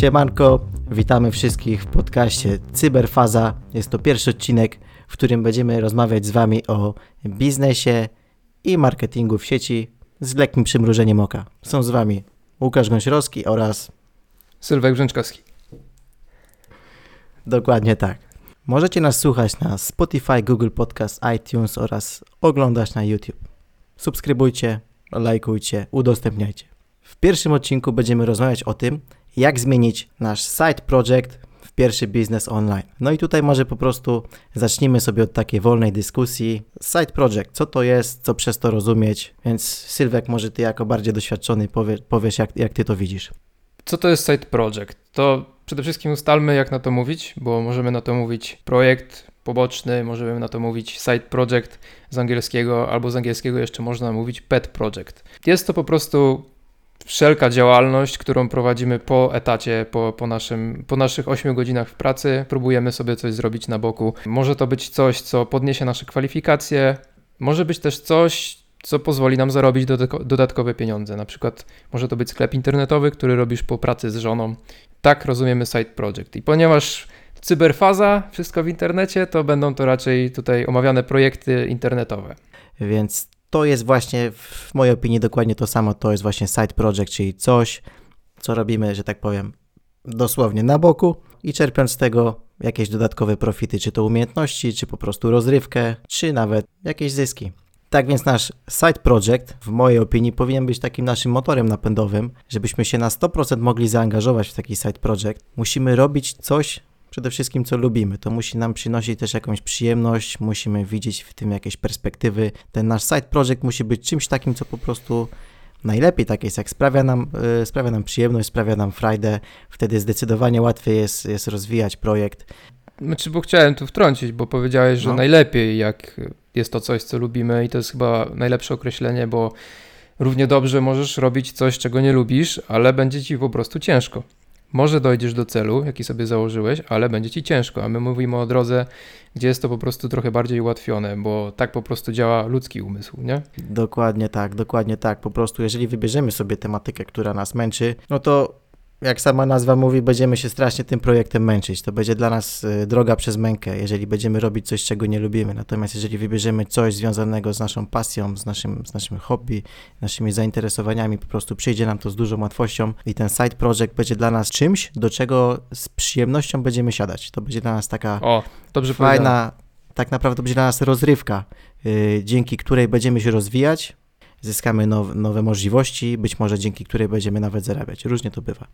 Siemanko, witamy wszystkich w podcaście Cyberfaza. Jest to pierwszy odcinek, w którym będziemy rozmawiać z Wami o biznesie i marketingu w sieci z lekkim przymrużeniem oka. Są z Wami Łukasz Gąsiorowski oraz Sylwek Brzęczkowski. Dokładnie tak. Możecie nas słuchać na Spotify, Google Podcast, iTunes oraz oglądać na YouTube. Subskrybujcie, lajkujcie, udostępniajcie. W pierwszym odcinku będziemy rozmawiać o tym, jak zmienić nasz side project w pierwszy biznes online. No i tutaj może po prostu zacznijmy sobie od takiej wolnej dyskusji. Side project, co to jest, co przez to rozumieć, więc Sylwek, może ty jako bardziej doświadczony powie, powiesz, jak, jak ty to widzisz. Co to jest side project? To przede wszystkim ustalmy, jak na to mówić, bo możemy na to mówić projekt poboczny, możemy na to mówić side project z angielskiego, albo z angielskiego jeszcze można mówić pet project. Jest to po prostu wszelka działalność, którą prowadzimy po etacie, po, po, naszym, po naszych 8 godzinach w pracy, próbujemy sobie coś zrobić na boku. Może to być coś, co podniesie nasze kwalifikacje, może być też coś, co pozwoli nam zarobić dodatkowe pieniądze. Na przykład może to być sklep internetowy, który robisz po pracy z żoną. Tak rozumiemy side project. I ponieważ cyberfaza, wszystko w internecie, to będą to raczej tutaj omawiane projekty internetowe. Więc to jest właśnie w mojej opinii dokładnie to samo. To jest właśnie side project, czyli coś, co robimy, że tak powiem, dosłownie na boku i czerpiąc z tego jakieś dodatkowe profity, czy to umiejętności, czy po prostu rozrywkę, czy nawet jakieś zyski. Tak więc nasz side project, w mojej opinii, powinien być takim naszym motorem napędowym, żebyśmy się na 100% mogli zaangażować w taki side project. Musimy robić coś, przede wszystkim co lubimy. To musi nam przynosić też jakąś przyjemność, musimy widzieć w tym jakieś perspektywy. Ten nasz side project musi być czymś takim, co po prostu najlepiej tak jest, jak sprawia nam, yy, sprawia nam przyjemność, sprawia nam frajdę, wtedy zdecydowanie łatwiej jest, jest rozwijać projekt. Znaczy, bo chciałem tu wtrącić, bo powiedziałeś, że no. najlepiej jak jest to coś, co lubimy i to jest chyba najlepsze określenie, bo równie dobrze możesz robić coś, czego nie lubisz, ale będzie ci po prostu ciężko. Może dojdziesz do celu, jaki sobie założyłeś, ale będzie ci ciężko, a my mówimy o drodze, gdzie jest to po prostu trochę bardziej ułatwione, bo tak po prostu działa ludzki umysł, nie? Dokładnie tak, dokładnie tak. Po prostu, jeżeli wybierzemy sobie tematykę, która nas męczy, no to jak sama nazwa mówi, będziemy się strasznie tym projektem męczyć. To będzie dla nas y, droga przez mękę, jeżeli będziemy robić coś, czego nie lubimy. Natomiast jeżeli wybierzemy coś związanego z naszą pasją, z naszym, z naszym hobby, naszymi zainteresowaniami, po prostu przyjdzie nam to z dużą łatwością i ten side project będzie dla nas czymś, do czego z przyjemnością będziemy siadać. To będzie dla nas taka o, fajna, tak naprawdę będzie dla nas rozrywka, yy, dzięki której będziemy się rozwijać, zyskamy now, nowe możliwości, być może dzięki której będziemy nawet zarabiać. Różnie to bywa.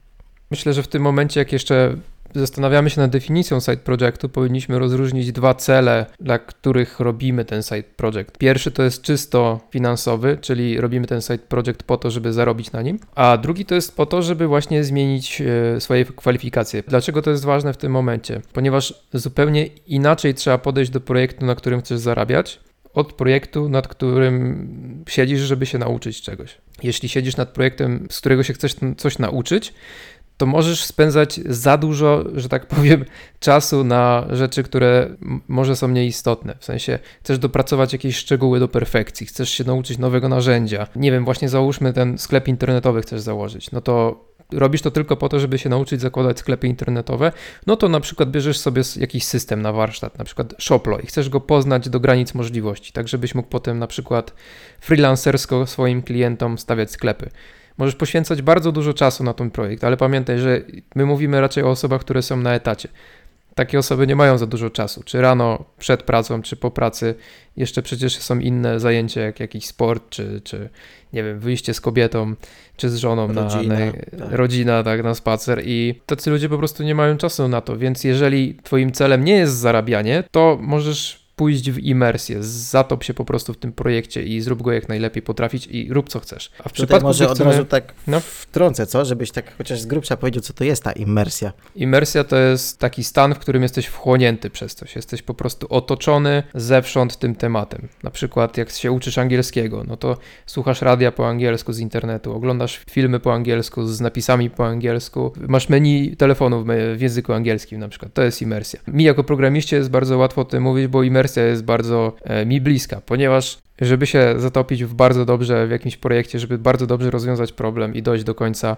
Myślę, że w tym momencie, jak jeszcze zastanawiamy się nad definicją side projectu, powinniśmy rozróżnić dwa cele, dla których robimy ten side project. Pierwszy to jest czysto finansowy, czyli robimy ten side project po to, żeby zarobić na nim, a drugi to jest po to, żeby właśnie zmienić e, swoje kwalifikacje. Dlaczego to jest ważne w tym momencie? Ponieważ zupełnie inaczej trzeba podejść do projektu, na którym chcesz zarabiać, od projektu, nad którym siedzisz, żeby się nauczyć czegoś. Jeśli siedzisz nad projektem, z którego się chcesz coś nauczyć, to możesz spędzać za dużo, że tak powiem, czasu na rzeczy, które może są nieistotne. W sensie chcesz dopracować jakieś szczegóły do perfekcji, chcesz się nauczyć nowego narzędzia. Nie wiem, właśnie załóżmy ten sklep internetowy chcesz założyć. No to robisz to tylko po to, żeby się nauczyć zakładać sklepy internetowe, no to na przykład bierzesz sobie jakiś system na warsztat, na przykład Shoplo i chcesz go poznać do granic możliwości, tak żebyś mógł potem na przykład freelancersko swoim klientom stawiać sklepy. Możesz poświęcać bardzo dużo czasu na ten projekt, ale pamiętaj, że my mówimy raczej o osobach, które są na etacie. Takie osoby nie mają za dużo czasu, czy rano przed pracą, czy po pracy. Jeszcze przecież są inne zajęcia, jak jakiś sport, czy, czy nie wiem, wyjście z kobietą, czy z żoną rodzina, na, na tak. rodzina, tak, na spacer. I tacy ludzie po prostu nie mają czasu na to. Więc jeżeli Twoim celem nie jest zarabianie, to możesz pójść w imersję, zatop się po prostu w tym projekcie i zrób go jak najlepiej potrafić i rób co chcesz. A w Tutaj przypadku, może chcemy... od razu tak no? wtrącę, co? Żebyś tak chociaż z grubsza powiedział, co to jest ta imersja. Imersja to jest taki stan, w którym jesteś wchłonięty przez coś. Jesteś po prostu otoczony zewsząd tym tematem. Na przykład jak się uczysz angielskiego, no to słuchasz radia po angielsku z internetu, oglądasz filmy po angielsku z napisami po angielsku, masz menu telefonu w języku angielskim na przykład. To jest imersja. Mi jako programiście jest bardzo łatwo o tym mówić, bo imersja imersja jest bardzo e, mi bliska, ponieważ żeby się zatopić w bardzo dobrze w jakimś projekcie, żeby bardzo dobrze rozwiązać problem i dojść do końca,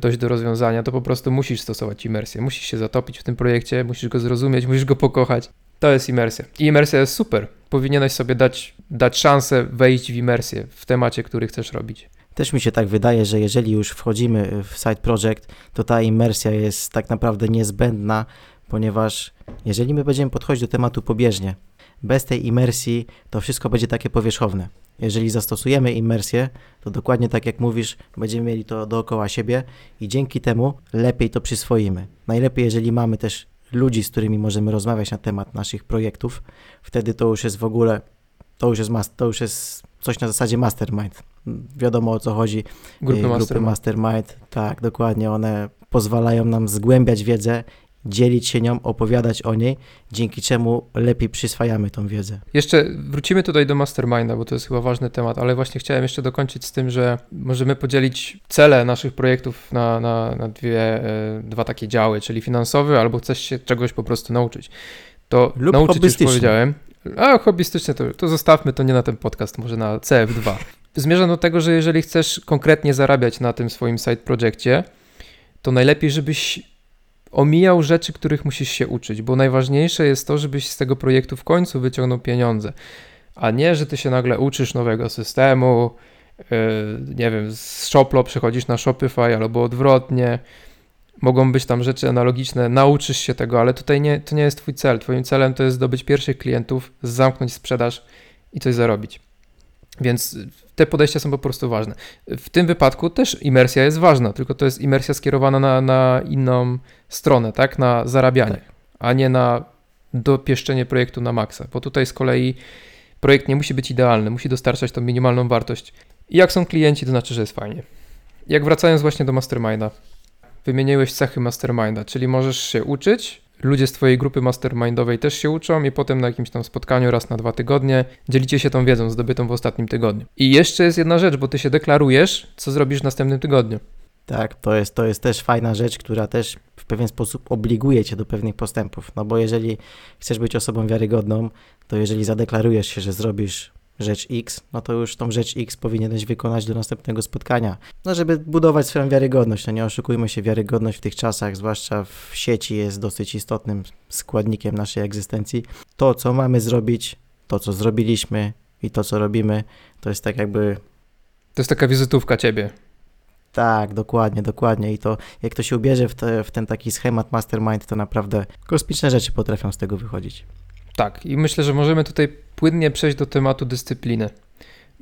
dojść do rozwiązania, to po prostu musisz stosować imersję. Musisz się zatopić w tym projekcie, musisz go zrozumieć, musisz go pokochać. To jest imersja. I imersja jest super. Powinieneś sobie dać, dać szansę wejść w imersję w temacie, który chcesz robić. Też mi się tak wydaje, że jeżeli już wchodzimy w side project, to ta imersja jest tak naprawdę niezbędna, ponieważ jeżeli my będziemy podchodzić do tematu pobieżnie, bez tej imersji to wszystko będzie takie powierzchowne. Jeżeli zastosujemy imersję, to dokładnie tak jak mówisz, będziemy mieli to dookoła siebie i dzięki temu lepiej to przyswoimy. Najlepiej, jeżeli mamy też ludzi, z którymi możemy rozmawiać na temat naszych projektów, wtedy to już jest w ogóle, to już jest, to już jest coś na zasadzie mastermind. Wiadomo o co chodzi. Grupy, Grupy mastermind. mastermind. Tak, dokładnie. One pozwalają nam zgłębiać wiedzę dzielić się nią, opowiadać o niej, dzięki czemu lepiej przyswajamy tą wiedzę. Jeszcze wrócimy tutaj do masterminda, bo to jest chyba ważny temat, ale właśnie chciałem jeszcze dokończyć z tym, że możemy podzielić cele naszych projektów na, na, na dwie, e, dwa takie działy, czyli finansowy, albo chcesz się czegoś po prostu nauczyć. To Lub nauczyć już powiedziałem. A hobbystyczne to, to zostawmy to nie na ten podcast, może na CF2. Zmierzam do tego, że jeżeli chcesz konkretnie zarabiać na tym swoim side projekcie, to najlepiej, żebyś omijał rzeczy, których musisz się uczyć, bo najważniejsze jest to, żebyś z tego projektu w końcu wyciągnął pieniądze, a nie, że ty się nagle uczysz nowego systemu, yy, nie wiem, z Shoplo przechodzisz na Shopify albo odwrotnie. Mogą być tam rzeczy analogiczne, nauczysz się tego, ale tutaj nie, to nie jest twój cel. Twoim celem to jest zdobyć pierwszych klientów, zamknąć sprzedaż i coś zarobić. Więc te podejścia są po prostu ważne. W tym wypadku też imersja jest ważna, tylko to jest imersja skierowana na, na inną stronę, tak? Na zarabianie, tak. a nie na dopieszczenie projektu na maksa, bo tutaj z kolei projekt nie musi być idealny, musi dostarczać tą minimalną wartość. I jak są klienci, to znaczy, że jest fajnie. Jak wracając właśnie do masterminda, wymieniłeś cechy masterminda, czyli możesz się uczyć, ludzie z Twojej grupy mastermindowej też się uczą i potem na jakimś tam spotkaniu raz na dwa tygodnie dzielicie się tą wiedzą zdobytą w ostatnim tygodniu. I jeszcze jest jedna rzecz, bo Ty się deklarujesz, co zrobisz w następnym tygodniu. Tak, to jest, to jest też fajna rzecz, która też w pewien sposób obliguje cię do pewnych postępów. No bo jeżeli chcesz być osobą wiarygodną, to jeżeli zadeklarujesz się, że zrobisz rzecz X, no to już tą rzecz X powinieneś wykonać do następnego spotkania. No, żeby budować swoją wiarygodność. No nie oszukujmy się, wiarygodność w tych czasach, zwłaszcza w sieci, jest dosyć istotnym składnikiem naszej egzystencji. To, co mamy zrobić, to, co zrobiliśmy i to, co robimy, to jest tak jakby. To jest taka wizytówka ciebie. Tak, dokładnie, dokładnie. I to, jak to się ubierze w, te, w ten taki schemat mastermind, to naprawdę kosmiczne rzeczy potrafią z tego wychodzić. Tak, i myślę, że możemy tutaj płynnie przejść do tematu dyscypliny.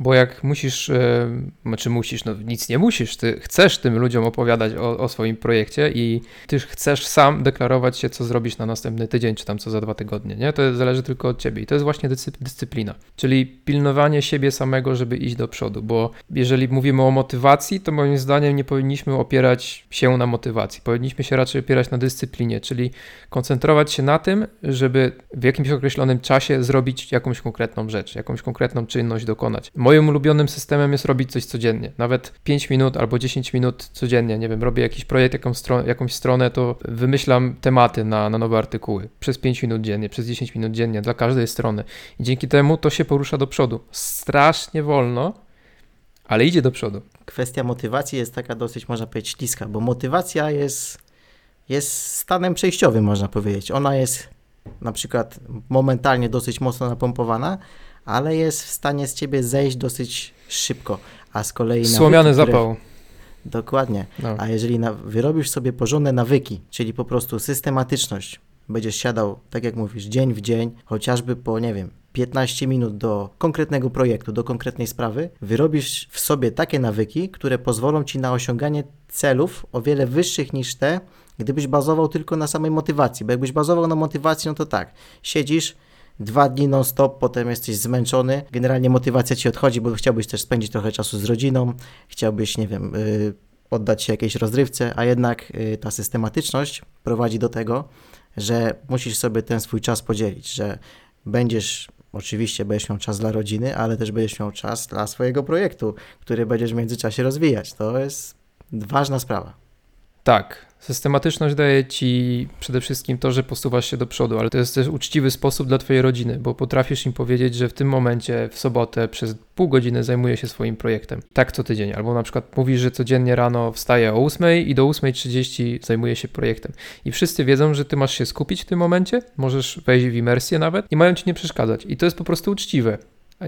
Bo jak musisz, e, znaczy musisz, no nic nie musisz, ty chcesz tym ludziom opowiadać o, o, swoim projekcie i ty chcesz sam deklarować się, co zrobisz na następny tydzień, czy tam co za dwa tygodnie, nie? To zależy tylko od ciebie i to jest właśnie dyscyplina, czyli pilnowanie siebie samego, żeby iść do przodu, bo jeżeli mówimy o motywacji, to moim zdaniem nie powinniśmy opierać się na motywacji, powinniśmy się raczej opierać na dyscyplinie, czyli koncentrować się na tym, żeby w jakimś określonym czasie zrobić jakąś konkretną rzecz, jakąś konkretną czynność dokonać ulubionym systemem jest robić coś codziennie. Nawet 5 minut albo 10 minut codziennie. Nie wiem, robię jakiś projekt, jakąś, stron jakąś stronę, to wymyślam tematy na, na nowe artykuły. Przez 5 minut dziennie, przez 10 minut dziennie dla każdej strony. I dzięki temu to się porusza do przodu. Strasznie wolno, ale idzie do przodu. Kwestia motywacji jest taka dosyć, można powiedzieć, śliska, bo motywacja jest, jest stanem przejściowym, można powiedzieć. Ona jest na przykład momentalnie dosyć mocno napompowana, ale jest w stanie z ciebie zejść dosyć szybko. A z kolei. Słomiany nawyki, zapał. Dokładnie. No. A jeżeli na... wyrobisz sobie porządne nawyki, czyli po prostu systematyczność, będziesz siadał, tak jak mówisz, dzień w dzień, chociażby po, nie wiem, 15 minut do konkretnego projektu, do konkretnej sprawy, wyrobisz w sobie takie nawyki, które pozwolą ci na osiąganie celów o wiele wyższych niż te, gdybyś bazował tylko na samej motywacji. Bo jakbyś bazował na motywacji, no to tak, siedzisz, dwa dni non-stop, potem jesteś zmęczony, generalnie motywacja ci odchodzi, bo chciałbyś też spędzić trochę czasu z rodziną, chciałbyś, nie wiem, yy, oddać się jakiejś rozrywce, a jednak yy, ta systematyczność prowadzi do tego, że musisz sobie ten swój czas podzielić, że będziesz Oczywiście będziesz miał czas dla rodziny, ale też będziesz miał czas dla swojego projektu, który będziesz w międzyczasie rozwijać. To jest ważna sprawa. Tak, Systematyczność daje ci przede wszystkim to, że posuwasz się do przodu, ale to jest też uczciwy sposób dla twojej rodziny, bo potrafisz im powiedzieć, że w tym momencie, w sobotę, przez pół godziny zajmuję się swoim projektem. Tak co tydzień. Albo na przykład mówisz, że codziennie rano wstaję o 8 i do 8.30 zajmuję się projektem. I wszyscy wiedzą, że ty masz się skupić w tym momencie, możesz wejść w imersję nawet i mają ci nie przeszkadzać. I to jest po prostu uczciwe.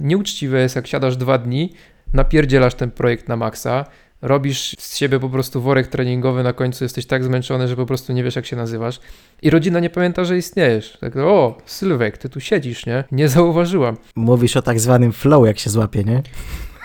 Nieuczciwe jest, jak siadasz dwa dni, napierdzielasz ten projekt na maksa, robisz z siebie po prostu worek treningowy, na końcu jesteś tak zmęczony, że po prostu nie wiesz, jak się nazywasz. I rodzina nie pamięta, że istniejesz. Tak, o, Sylwek, ty tu siedzisz, nie? Nie zauważyłam. Mówisz o tak zwanym flow, jak się złapie, nie?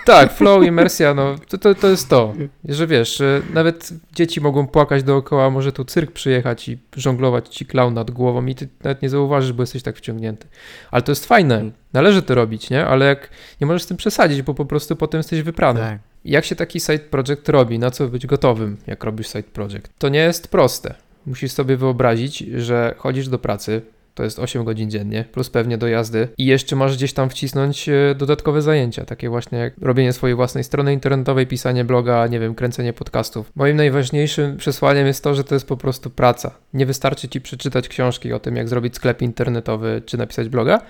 Tak, flow, imersja, no to, to, to jest to, że wiesz, nawet dzieci mogą płakać dookoła, może tu cyrk przyjechać i żonglować ci klaun nad głową i ty nawet nie zauważysz, bo jesteś tak wciągnięty. Ale to jest fajne, należy to robić, nie? Ale jak nie możesz z tym przesadzić, bo po prostu potem jesteś wyprany. Tak. Jak się taki side project robi? Na co być gotowym, jak robisz side project? To nie jest proste. Musisz sobie wyobrazić, że chodzisz do pracy, to jest 8 godzin dziennie, plus pewnie do jazdy i jeszcze masz gdzieś tam wcisnąć e, dodatkowe zajęcia, takie właśnie jak robienie swojej własnej strony internetowej, pisanie bloga, nie wiem, kręcenie podcastów. Moim najważniejszym przesłaniem jest to, że to jest po prostu praca. Nie wystarczy ci przeczytać książki o tym, jak zrobić sklep internetowy czy napisać bloga.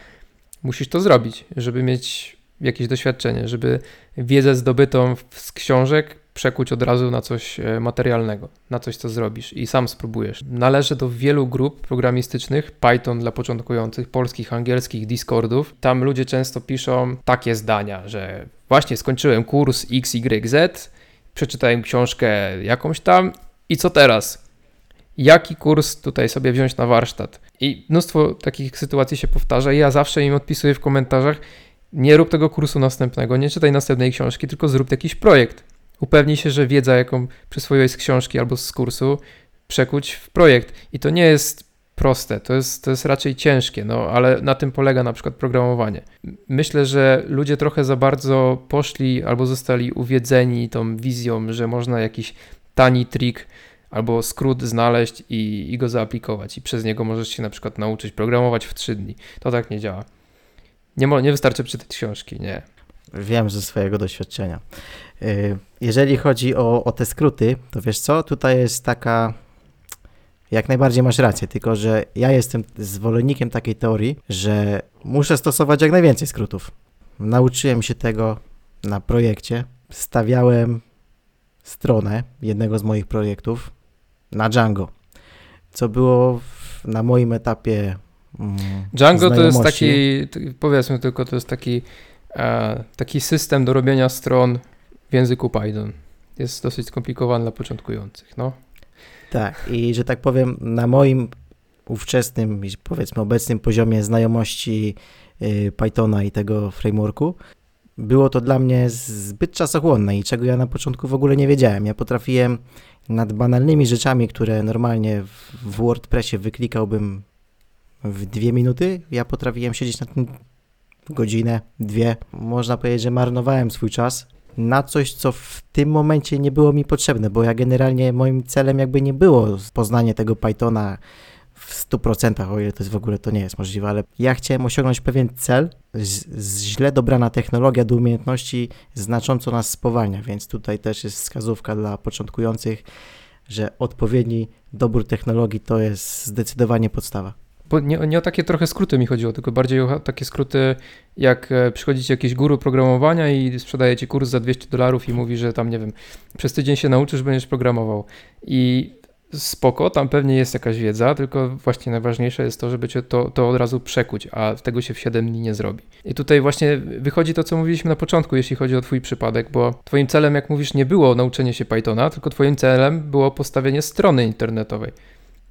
Musisz to zrobić, żeby mieć jakieś doświadczenie, żeby wiedzę zdobytą z książek przekuć od razu na coś e, materialnego, na coś, co zrobisz i sam spróbujesz. Należę do wielu grup programistycznych, Python dla początkujących, polskich, angielskich, Discordów. Tam ludzie często piszą takie zdania, że właśnie skończyłem kurs XYZ, przeczytałem książkę jakąś tam i co teraz? Jaki kurs tutaj sobie wziąć na warsztat? I mnóstwo takich sytuacji się powtarza ja zawsze im odpisuję w komentarzach, nie rób tego kursu następnego, nie czytaj następnej książki, tylko zrób jakiś projekt. Upewnij się, że wiedza, jaką przyswoiłeś z książki albo z kursu, przekuć w projekt. I to nie jest proste, to jest, to jest raczej ciężkie, no ale na tym polega na przykład programowanie. Myślę, że ludzie trochę za bardzo poszli albo zostali uwiedzeni tą wizją, że można jakiś tani trik albo skrót znaleźć i, i go zaaplikować i przez niego możesz się na przykład nauczyć programować w 3 dni. To tak nie działa. Nie, nie wystarczy czytać książki, nie. Wiem ze swojego doświadczenia. Y, jeżeli chodzi o, o te skróty, to wiesz co, tutaj jest taka jak najbardziej masz rację, tylko że ja jestem zwolennikiem takiej teorii, że muszę stosować jak najwięcej skrótów. Nauczyłem się tego na projekcie. Stawiałem stronę jednego z moich projektów na Django, co było na moim etapie Django to jest taki, powiedzmy tylko, to jest taki, e, taki system do robienia stron w języku Python. Jest dosyć skomplikowany dla początkujących, no. Tak, i że tak powiem, na moim ówczesnym, powiedzmy obecnym poziomie znajomości y, Pythona i tego frameworku, było to dla mnie zbyt czasochłonne i czego ja na początku w ogóle nie wiedziałem. Ja potrafiłem nad banalnymi rzeczami, które normalnie w WordPressie wyklikałbym w dwie minuty. Ja potrafiłem siedzieć na tym godzinę, dwie. Można powiedzieć, że marnowałem swój czas na coś, co w tym momencie nie było mi potrzebne, bo ja generalnie moim celem jakby nie było poznanie tego Pythona w 100%, o ile to jest w ogóle to nie jest możliwe, ale ja chciałem osiągnąć pewien cel, z, źle dobrana technologia do umiejętności znacząco nas spowalnia, więc tutaj też jest wskazówka dla początkujących, że odpowiedni dobór technologii to jest zdecydowanie podstawa. Nie, nie, o takie trochę skróty mi chodziło, tylko bardziej o takie skróty, jak e, przychodzicie jakiś guru programowania i sprzedaje ci kurs za 200 dolarów i mówi, że tam, nie wiem, przez tydzień się nauczysz, będziesz programował. I spoko, tam pewnie jest jakaś wiedza, tylko właśnie najważniejsze jest to, żeby cię to, to od razu przekuć, a tego się w 7 dni nie zrobi. I tutaj właśnie wychodzi to, co mówiliśmy na początku, jeśli chodzi o twój przypadek, bo twoim celem, jak mówisz, nie było nauczenie się Pythona, tylko twoim celem było postawienie strony internetowej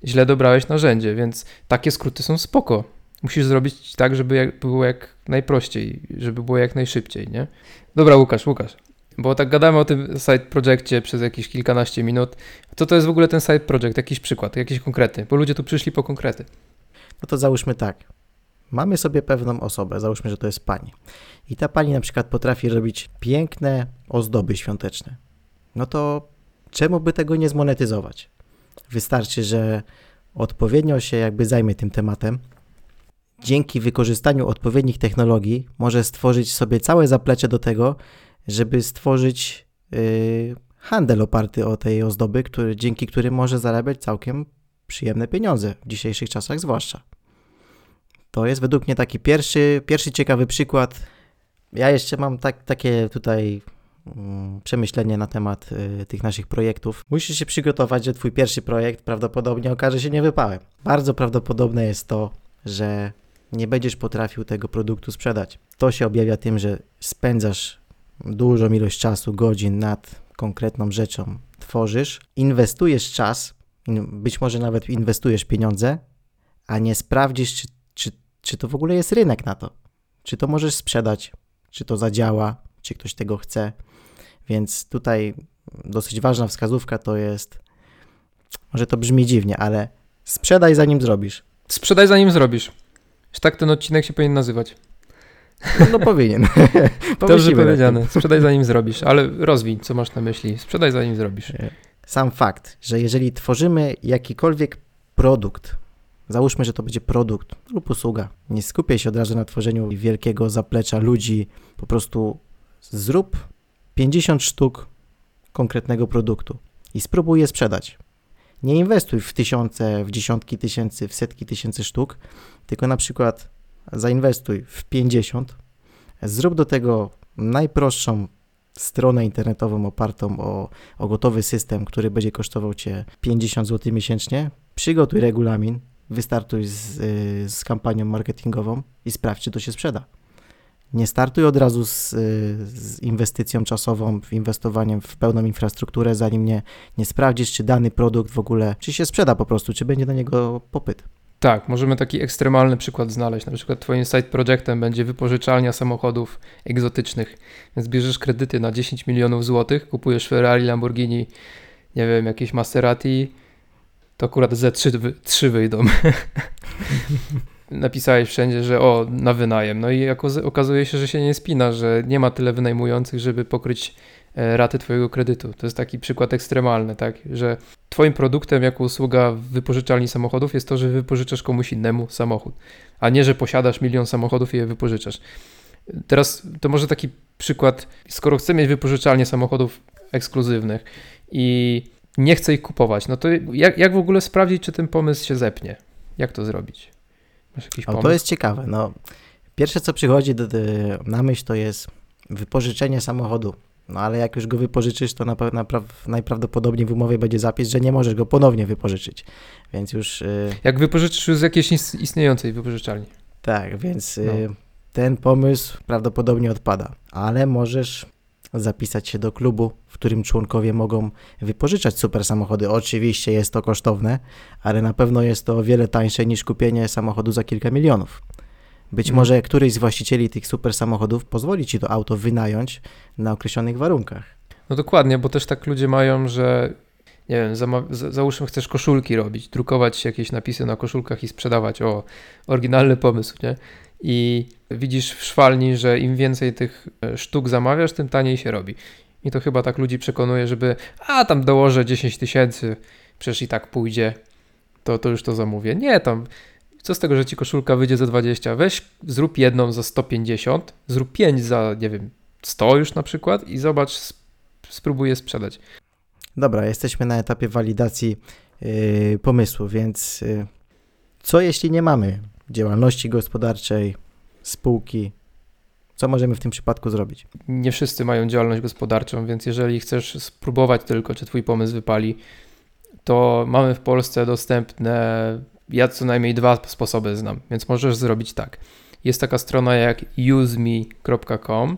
źle dobrałeś narzędzie, więc takie skróty są spoko. Musisz zrobić tak, żeby jak, było jak najprościej, żeby było jak najszybciej, nie? Dobra, Łukasz, Łukasz, bo tak gadamy o tym side projectie przez jakieś kilkanaście minut. Co to jest w ogóle ten side project? Jakiś przykład, jakiś konkretny, bo ludzie tu przyszli po konkrety. No to załóżmy tak. Mamy sobie pewną osobę, załóżmy, że to jest pani. I ta pani na przykład potrafi robić piękne ozdoby świąteczne. No to czemu by tego nie zmonetyzować? Wystarczy, że odpowiednio się jakby zajmie tym tematem. Dzięki wykorzystaniu odpowiednich technologii może stworzyć sobie całe zaplecze do tego, żeby stworzyć yy, handel oparty o tej ozdoby, który, dzięki którym może zarabiać całkiem przyjemne pieniądze, w dzisiejszych czasach zwłaszcza. To jest według mnie taki pierwszy, pierwszy ciekawy przykład. Ja jeszcze mam tak, takie tutaj przemyślenie na temat y, tych naszych projektów. Musisz się przygotować, że twój pierwszy projekt prawdopodobnie okaże się niewypałem. Bardzo prawdopodobne jest to, że nie będziesz potrafił tego produktu sprzedać. To się objawia tym, że spędzasz dużą ilość czasu, godzin nad konkretną rzeczą, tworzysz, inwestujesz czas, być może nawet inwestujesz pieniądze, a nie sprawdzisz, czy, czy, czy to w ogóle jest rynek na to. Czy to możesz sprzedać, czy to zadziała, czy ktoś tego chce. Więc tutaj dosyć ważna wskazówka to jest, może to brzmi dziwnie, ale sprzedaj zanim zrobisz. Sprzedaj zanim zrobisz. Tak ten odcinek się powinien nazywać. No, no powinien. Dobrze powiedziane. Sprzedaj zanim zrobisz, ale rozwij, co masz na myśli. Sprzedaj zanim zrobisz. Sam fakt, że jeżeli tworzymy jakikolwiek produkt, załóżmy, że to będzie produkt lub usługa, nie skupię się od razu na tworzeniu wielkiego zaplecza ludzi, po prostu zrób 50 sztuk konkretnego produktu i spróbuj je sprzedać. Nie inwestuj w tysiące, w dziesiątki tysięcy, w setki tysięcy sztuk, tylko na przykład zainwestuj w 50, zrób do tego najprostszą stronę internetową opartą o, o gotowy system, który będzie kosztował Cię 50 zł miesięcznie, przygotuj regulamin, wystartuj z, y, z kampanią marketingową i sprawdź, czy to się sprzeda. Nie startuj od razu z, y, z, inwestycją czasową, inwestowaniem w pełną infrastrukturę, zanim nie, nie sprawdzisz, czy dany produkt w ogóle, czy się sprzeda po prostu, czy będzie na niego popyt. Tak, możemy taki ekstremalny przykład znaleźć. Na przykład Twoim side projectem będzie wypożyczalnia samochodów egzotycznych, więc bierzesz kredyty na 10 milionów złotych, kupujesz Ferrari, Lamborghini, nie wiem, jakieś Maserati, to akurat ze 3, 3 wyjdą. Napisałeś wszędzie, że o, na wynajem. No i okazuje się, że się nie spina, że nie ma tyle wynajmujących, żeby pokryć E, raty Twojego kredytu. To jest taki przykład ekstremalny, tak? Że Twoim produktem jako usługa wypożyczalni samochodów jest to, że wypożyczasz komuś innemu samochód, a nie, że posiadasz milion samochodów i je wypożyczasz. Teraz to może taki przykład, skoro chcę mieć wypożyczalnię samochodów ekskluzywnych i nie chcę ich kupować, no to jak, jak w ogóle sprawdzić, czy ten pomysł się zepnie? Jak to zrobić? Masz jakiś pomysł? O, to jest ciekawe. No, pierwsze, co przychodzi do, do, na myśl, to jest wypożyczenie samochodu no ale jak już go wypożyczysz, to najprawdopodobniej w umowie będzie zapis, że nie możesz go ponownie wypożyczyć. Więc już. Yy... Jak wypożyczysz już z jakiejś istniejącej wypożyczalni. Tak, więc yy, no. ten pomysł prawdopodobnie odpada, ale możesz zapisać się do klubu, w którym członkowie mogą wypożyczać super samochody. Oczywiście jest to kosztowne, ale na pewno jest to o wiele tańsze niż kupienie samochodu za kilka milionów. Być hmm. może któryś z właścicieli tych super samochodów pozwoli ci to auto wynająć na określonych warunkach. No dokładnie, bo też tak ludzie mają, że nie wiem, załóżmy chcesz koszulki robić, drukować jakieś napisy na koszulkach i sprzedawać. O, oryginalny pomysł, nie? I widzisz w szwalni, że im więcej tych e, sztuk zamawiasz, tym taniej się robi. I to chyba tak ludzi przekonuje, żeby a tam dołożę 10 tysięcy, przecież i tak pójdzie, to, to już to zamówię. Nie, tam co z tego, że ci koszulka wyjdzie za 20? Weź, zrób jedną za 150, zrób 5 za, nie wiem, 100 już na przykład i zobacz, spróbuj je sprzedać. Dobra, jesteśmy na etapie walidacji yy, pomysłu, więc yy, co jeśli nie mamy działalności gospodarczej, spółki? Co możemy w tym przypadku zrobić? Nie wszyscy mają działalność gospodarczą, więc jeżeli chcesz spróbować tylko, czy twój pomysł wypali, to mamy w Polsce dostępne ja co najmniej dwa sposoby znam, więc możesz zrobić tak. Jest taka strona jak useme.com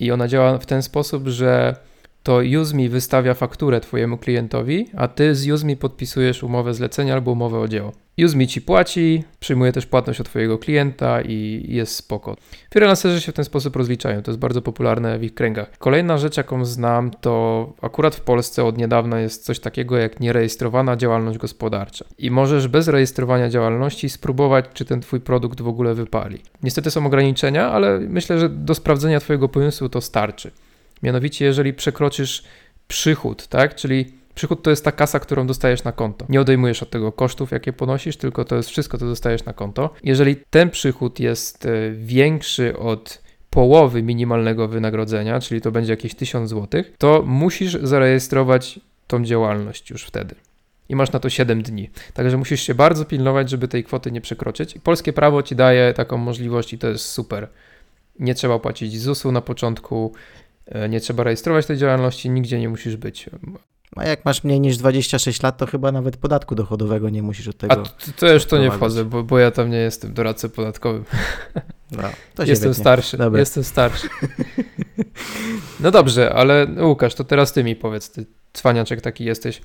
i ona działa w ten sposób, że to UseMe wystawia fakturę Twojemu klientowi, a Ty z UseMe podpisujesz umowę zlecenia albo umowę o dzieło. UseMe Ci płaci, przyjmuje też płatność od Twojego klienta i jest spoko. Freelancerzy się w ten sposób rozliczają, to jest bardzo popularne w ich kręgach. Kolejna rzecz, jaką znam, to akurat w Polsce od niedawna jest coś takiego jak nierejestrowana działalność gospodarcza. I możesz bez rejestrowania działalności spróbować, czy ten Twój produkt w ogóle wypali. Niestety są ograniczenia, ale myślę, że do sprawdzenia Twojego pomysłu to starczy. Mianowicie, jeżeli przekroczysz przychód, tak, czyli przychód to jest ta kasa, którą dostajesz na konto. Nie odejmujesz od tego kosztów, jakie ponosisz, tylko to jest wszystko, co dostajesz na konto. Jeżeli ten przychód jest e, większy od połowy minimalnego wynagrodzenia, czyli to będzie jakieś 1000 zł, to musisz zarejestrować tą działalność już wtedy. I masz na to 7 dni. Także musisz się bardzo pilnować, żeby tej kwoty nie przekroczyć. Polskie prawo ci daje taką możliwość i to jest super. Nie trzeba płacić ZUS-u na początku, nie trzeba rejestrować tej działalności, nigdzie nie musisz być. A jak masz mniej niż 26 lat, to chyba nawet podatku dochodowego nie musisz od tego. A to, to już to nie wchodzę, bo, bo ja tam nie jestem doradcą podatkowym. No, jestem starszy. Dobra. Jestem starszy. No dobrze, ale Łukasz, to teraz ty mi powiedz, ty cwaniaczek taki jesteś.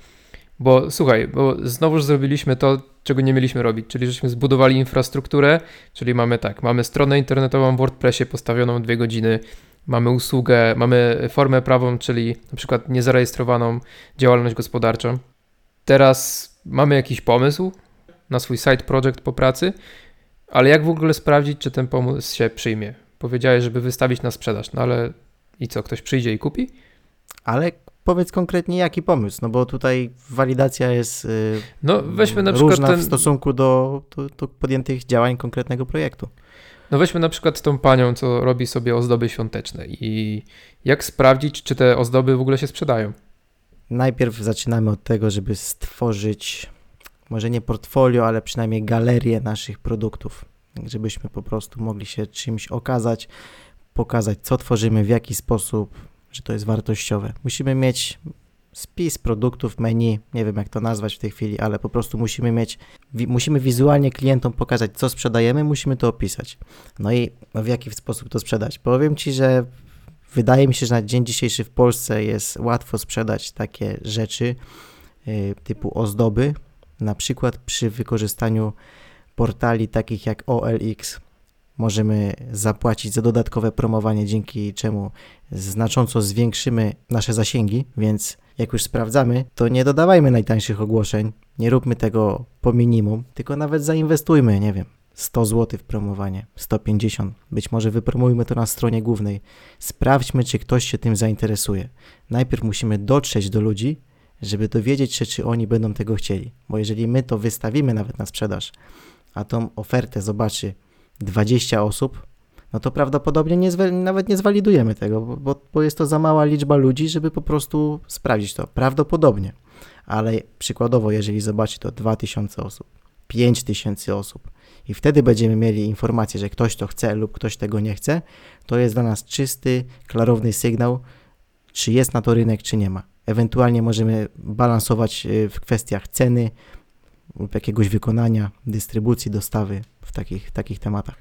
Bo słuchaj, bo znowuż zrobiliśmy to, czego nie mieliśmy robić, czyli żeśmy zbudowali infrastrukturę, czyli mamy tak, mamy stronę internetową w WordPressie postawioną dwie godziny, mamy usługę, mamy formę prawą, czyli na przykład niezarejestrowaną działalność gospodarczą. Teraz mamy jakiś pomysł na swój side project po pracy, ale jak w ogóle sprawdzić, czy ten pomysł się przyjmie? Powiedziałeś, żeby wystawić na sprzedaż, no ale i co, ktoś przyjdzie i kupi? Ale powiedz konkretnie jaki pomysł, no bo tutaj walidacja jest yy, no, weźmy na różna przykład ten... w stosunku do, do, do podjętych działań konkretnego projektu. No weźmy na przykład tą panią, co robi sobie ozdoby świąteczne i jak sprawdzić, czy te ozdoby w ogóle się sprzedają? Najpierw zaczynamy od tego, żeby stworzyć może nie portfolio, ale przynajmniej galerię naszych produktów, żebyśmy po prostu mogli się czymś okazać, pokazać co tworzymy, w jaki sposób, że to jest wartościowe. Musimy mieć spis produktów, menu, nie wiem jak to nazwać w tej chwili, ale po prostu musimy mieć, wi musimy wizualnie klientom pokazać, co sprzedajemy, musimy to opisać. No i w jaki sposób to sprzedać? Powiem Ci, że wydaje mi się, że na dzień dzisiejszy w Polsce jest łatwo sprzedać takie rzeczy yy, typu ozdoby, na przykład przy wykorzystaniu portali takich jak OLX. Możemy zapłacić za dodatkowe promowanie, dzięki czemu znacząco zwiększymy nasze zasięgi, więc jak już sprawdzamy, to nie dodawajmy najtańszych ogłoszeń, nie róbmy tego po minimum, tylko nawet zainwestujmy, nie wiem, 100 zł w promowanie, 150. Być może wypromujmy to na stronie głównej. Sprawdźmy, czy ktoś się tym zainteresuje. Najpierw musimy dotrzeć do ludzi, żeby dowiedzieć się, czy oni będą tego chcieli. Bo jeżeli my to wystawimy nawet na sprzedaż, a tą ofertę zobaczy 20 osób, no to prawdopodobnie nie nawet nie zwalidujemy tego, bo, bo jest to za mała liczba ludzi, żeby po prostu sprawdzić to. Prawdopodobnie. Ale przykładowo, jeżeli zobaczy to 2000 osób, 5000 osób i wtedy będziemy mieli informację, że ktoś to chce lub ktoś tego nie chce, to jest dla nas czysty, klarowny sygnał, czy jest na to rynek, czy nie ma. Ewentualnie możemy balansować y, w kwestiach ceny lub jakiegoś wykonania, dystrybucji, dostawy w takich, takich tematach.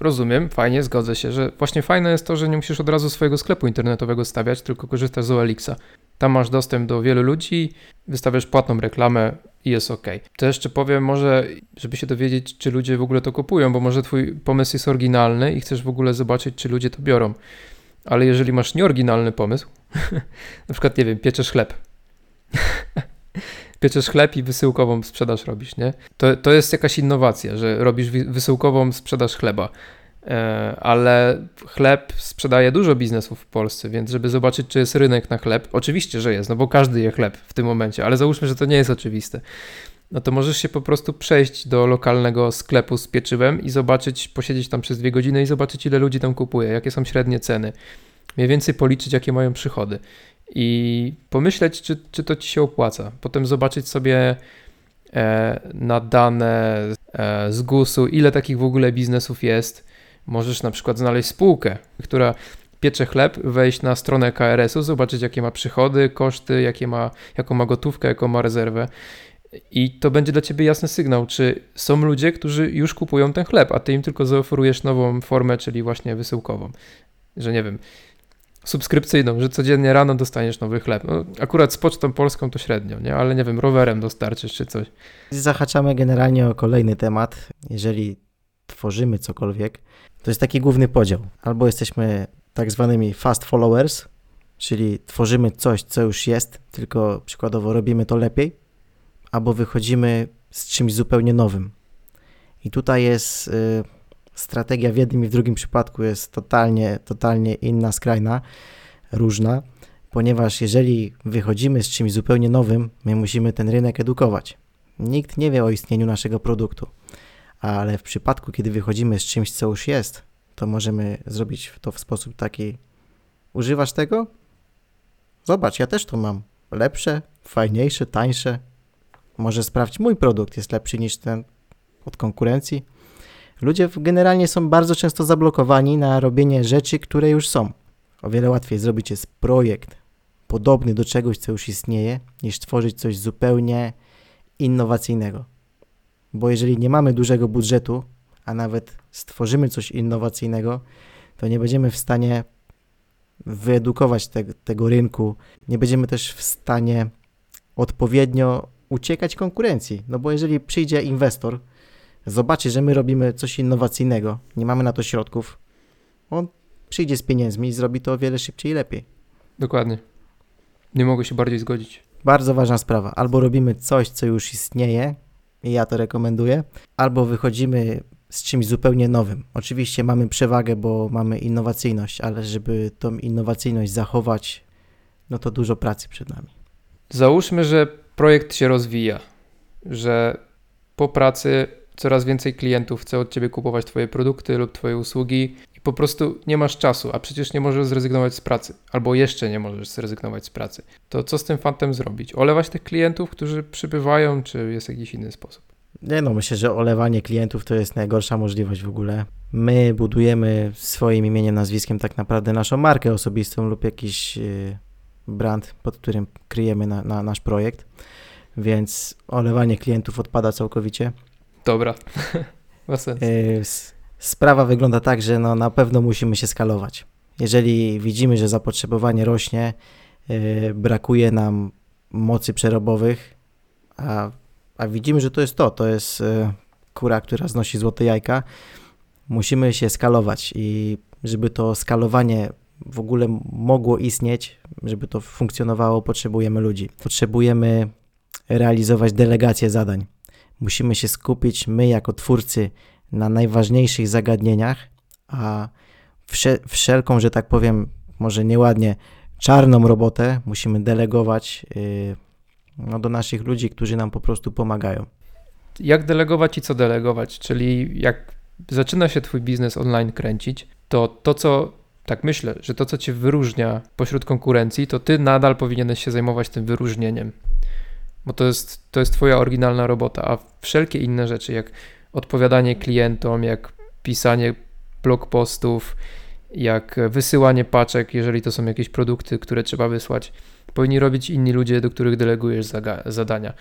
Rozumiem, fajnie, zgodzę się, że właśnie fajne jest to, że nie musisz od razu swojego sklepu internetowego stawiać, tylko korzystasz z OLX-a. Tam masz dostęp do wielu ludzi, wystawiasz płatną reklamę i jest ok. To jeszcze powiem może, żeby się dowiedzieć, czy ludzie w ogóle to kupują, bo może twój pomysł jest oryginalny i chcesz w ogóle zobaczyć, czy ludzie to biorą. Ale jeżeli masz nieoryginalny pomysł, na przykład, nie wiem, pieczesz chleb, pieczesz chleb i wysyłkową sprzedaż robisz, nie? To, to jest jakaś innowacja, że robisz wysyłkową sprzedaż chleba. E, ale chleb sprzedaje dużo biznesów w Polsce, więc żeby zobaczyć, czy jest rynek na chleb, oczywiście, że jest, no bo każdy je chleb w tym momencie, ale załóżmy, że to nie jest oczywiste. No to możesz się po prostu przejść do lokalnego sklepu z pieczywem i zobaczyć, posiedzieć tam przez dwie godziny i zobaczyć, ile ludzi tam kupuje, jakie są średnie ceny. Mniej więcej policzyć, jakie mają przychody i pomyśleć, czy, czy to ci się opłaca. Potem zobaczyć sobie e, na dane e, z GUS-u, ile takich w ogóle biznesów jest. Możesz na przykład znaleźć spółkę, która piecze chleb, wejść na stronę KRS-u, zobaczyć jakie ma przychody, koszty, jakie ma, jaką ma gotówkę, jaką ma rezerwę. I to będzie dla ciebie jasny sygnał, czy są ludzie, którzy już kupują ten chleb, a ty im tylko zaoferujesz nową formę, czyli właśnie wysyłkową. Że nie wiem, subskrypcyjną, że codziennie rano dostaniesz nowy chleb. No, akurat z Pocztą Polską to średnio, nie? ale nie wiem, rowerem dostarczysz czy coś. Zahaczamy generalnie o kolejny temat. Jeżeli tworzymy cokolwiek, to jest taki główny podział. Albo jesteśmy tak zwanymi fast followers, czyli tworzymy coś, co już jest, tylko przykładowo robimy to lepiej, albo wychodzimy z czymś zupełnie nowym. I tutaj jest y, strategia w jednym i w drugim przypadku jest totalnie, totalnie inna, skrajna, różna, ponieważ jeżeli wychodzimy z czymś zupełnie nowym, my musimy ten rynek edukować. Nikt nie wie o istnieniu naszego produktu, ale w przypadku, kiedy wychodzimy z czymś, co już jest, to możemy zrobić to w sposób taki. Używasz tego? Zobacz, ja też to mam. Lepsze, fajniejsze, tańsze. Może sprawdź, mój produkt jest lepszy niż ten od konkurencji. Ludzie generalnie są bardzo często zablokowani na robienie rzeczy, które już są. O wiele łatwiej zrobić jest projekt podobny do czegoś, co już istnieje, niż tworzyć coś zupełnie innowacyjnego. Bo jeżeli nie mamy dużego budżetu, a nawet stworzymy coś innowacyjnego, to nie będziemy w stanie wyedukować te, tego rynku, nie będziemy też w stanie odpowiednio uciekać konkurencji. No bo jeżeli przyjdzie inwestor, zobaczy, że my robimy coś innowacyjnego, nie mamy na to środków, on przyjdzie z pieniędzmi i zrobi to o wiele szybciej i lepiej. Dokładnie. Nie mogę się bardziej zgodzić. Bardzo ważna sprawa. Albo robimy coś, co już istnieje, i ja to rekomenduję, albo wychodzimy z czymś zupełnie nowym. Oczywiście mamy przewagę, bo mamy innowacyjność, ale żeby tą innowacyjność zachować, no to dużo pracy przed nami. Załóżmy, że projekt się rozwija, że po pracy coraz więcej klientów chce od ciebie kupować Twoje produkty lub Twoje usługi i po prostu nie masz czasu, a przecież nie możesz zrezygnować z pracy, albo jeszcze nie możesz zrezygnować z pracy. To co z tym fantem zrobić? Olewać tych klientów, którzy przybywają, czy jest jakiś inny sposób? Nie no, myślę, że olewanie klientów to jest najgorsza możliwość w ogóle. My budujemy swoim imieniem, nazwiskiem tak naprawdę naszą markę osobistą lub jakiś y, brand, pod którym kryjemy na, na nasz projekt, więc olewanie klientów odpada całkowicie. Dobra, ma sens. Y, sprawa wygląda tak, że no na pewno musimy się skalować. Jeżeli widzimy, że zapotrzebowanie rośnie, y, brakuje nam mocy przerobowych, a, a widzimy, że to jest to, to jest y, kura, która znosi złote jajka, musimy się skalować i żeby to skalowanie w ogóle mogło istnieć, żeby to funkcjonowało, potrzebujemy ludzi. Potrzebujemy realizować delegację zadań. Musimy się skupić my jako twórcy na najważniejszych zagadnieniach, a wszelką, że tak powiem, może nieładnie, czarną robotę musimy delegować yy, no, do naszych ludzi, którzy nam po prostu pomagają. Jak delegować i co delegować? Czyli jak zaczyna się Twój biznes online kręcić, to to, co tak myślę, że to, co Cię wyróżnia pośród konkurencji, to Ty nadal powinieneś się zajmować tym wyróżnieniem. Bo to jest, to jest Twoja oryginalna robota, a wszelkie inne rzeczy, jak odpowiadanie klientom, jak pisanie blog postów, jak wysyłanie paczek, jeżeli to są jakieś produkty, które trzeba wysłać, powinni robić inni ludzie, do których delegujesz zadania.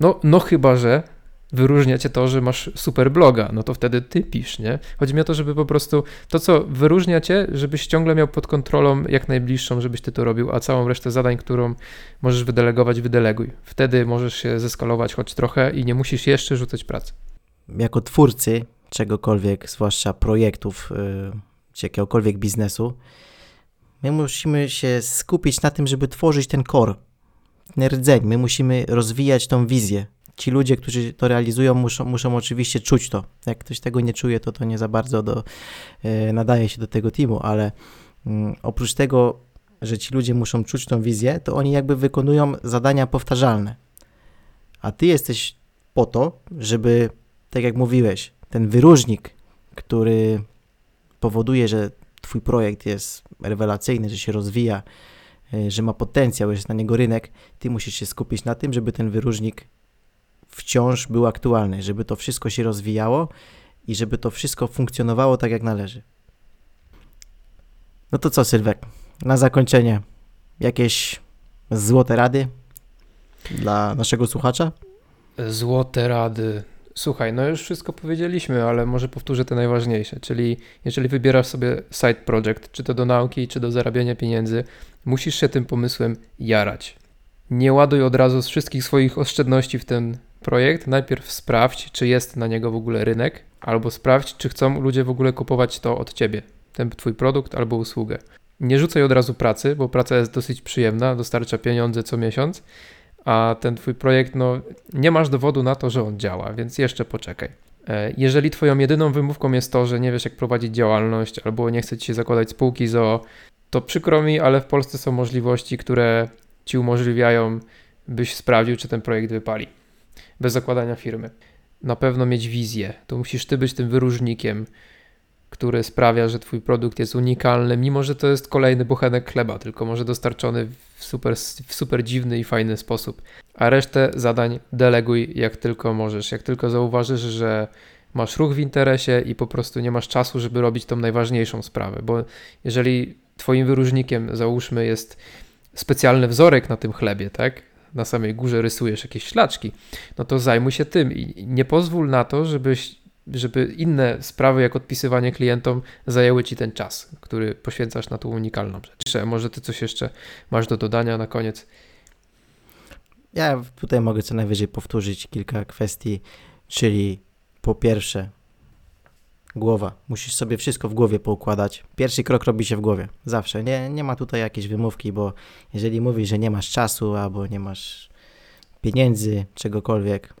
No, no chyba, że wyróżnia cię to, że masz super bloga, no to wtedy ty pisz, nie? Chodzi mi o to, żeby po prostu to, co wyróżnia cię, żebyś ciągle miał pod kontrolą jak najbliższą, żebyś ty to robił, a całą resztę zadań, którą możesz wydelegować, wydeleguj. Wtedy możesz się zeskalować choć trochę i nie musisz jeszcze rzucać pracy. Jako twórcy czegokolwiek, zwłaszcza projektów yy, czy jakiegokolwiek biznesu, my musimy się skupić na tym, żeby tworzyć ten core, ten rdzeń. My musimy rozwijać tą wizję, ci ludzie, którzy to realizują, muszą, muszą oczywiście czuć to. Jak ktoś tego nie czuje, to to nie za bardzo do, e, nadaje się do tego teamu, ale mm, oprócz tego, że ci ludzie muszą czuć tą wizję, to oni jakby wykonują zadania powtarzalne. A ty jesteś po to, żeby, tak jak mówiłeś, ten wyróżnik, który powoduje, że twój projekt jest rewelacyjny, że się rozwija, e, że ma potencjał, że jest na niego rynek, ty musisz się skupić na tym, żeby ten wyróżnik wciąż był aktualny, żeby to wszystko się rozwijało i żeby to wszystko funkcjonowało tak jak należy. No to co, Sylwek? Na zakończenie jakieś złote rady dla naszego słuchacza? Złote rady. Słuchaj, no już wszystko powiedzieliśmy, ale może powtórzę te najważniejsze. Czyli jeżeli wybierasz sobie side project, czy to do nauki, czy do zarabiania pieniędzy, musisz się tym pomysłem jarać. Nie ładuj od razu z wszystkich swoich oszczędności w ten projekt, najpierw sprawdź, czy jest na niego w ogóle rynek, albo sprawdź, czy chcą ludzie w ogóle kupować to od ciebie, ten twój produkt albo usługę. Nie rzucaj od razu pracy, bo praca jest dosyć przyjemna, dostarcza pieniądze co miesiąc, a ten twój projekt, no nie masz dowodu na to, że on działa, więc jeszcze poczekaj. E, jeżeli twoją jedyną wymówką jest to, że nie wiesz jak prowadzić działalność albo nie chce ci się zakładać spółki ZO, to przykro mi, ale w Polsce są możliwości, które ci umożliwiają, byś sprawdził, czy ten projekt wypali bez zakładania firmy. Na pewno mieć wizję. To musisz ty być tym wyróżnikiem. który sprawia, że twój produkt jest unikalny, mimo że to jest kolejny bochenek chleba, tylko może dostarczony w super, w super dziwny i fajny sposób. A resztę zadań deleguj jak tylko możesz. Jak tylko zauważysz, że masz ruch w interesie i po prostu nie masz czasu, żeby robić tą najważniejszą sprawę, bo jeżeli twoim wyróżnikiem, załóżmy, jest specjalny wzorek na tym chlebie, tak? Na samej górze rysujesz jakieś ślaczki, no to zajmuj się tym i nie pozwól na to, żebyś żeby inne sprawy, jak odpisywanie klientom, zajęły ci ten czas, który poświęcasz na tą unikalną rzecz. Może ty coś jeszcze masz do dodania na koniec? Ja tutaj mogę co najwyżej powtórzyć kilka kwestii, czyli po pierwsze, głowa. Musisz sobie wszystko w głowie poukładać. Pierwszy krok robi się w głowie. Zawsze. Nie, nie ma tutaj jakiejś wymówki, bo jeżeli mówisz, że nie masz czasu albo nie masz pieniędzy, czegokolwiek,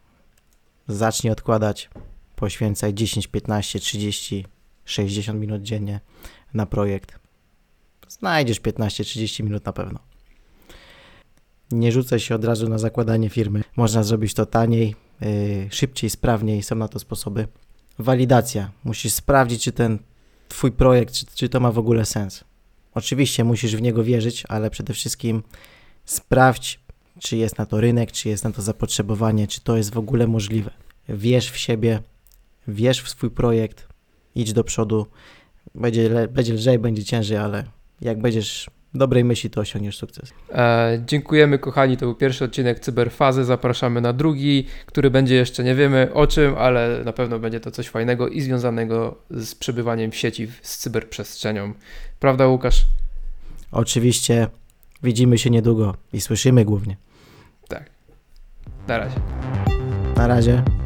zacznij odkładać poświęcaj 10, 15, 30, 60 minut dziennie na projekt. Znajdziesz 15-30 minut na pewno. Nie rzucaj się od razu na zakładanie firmy. Można zrobić to taniej, yy, szybciej, sprawniej, są na to sposoby. Walidacja. Musisz sprawdzić, czy ten twój projekt, czy, czy to ma w ogóle sens. Oczywiście musisz w niego wierzyć, ale przede wszystkim sprawdź, czy jest na to rynek, czy jest na to zapotrzebowanie, czy to jest w ogóle możliwe. Wierz w siebie, wierz w swój projekt, idź do przodu. Będzie, będzie lżej, będzie ciężej, ale jak będziesz dobrej myśli, to osiągniesz sukces. E, dziękujemy kochani, to był pierwszy odcinek Cyberfazy, zapraszamy na drugi, który będzie jeszcze nie wiemy o czym, ale na pewno będzie to coś fajnego i związanego z przebywaniem w sieci, z cyberprzestrzenią. Prawda Łukasz? Oczywiście, widzimy się niedługo i słyszymy głównie. Tak. Na razie. Na razie.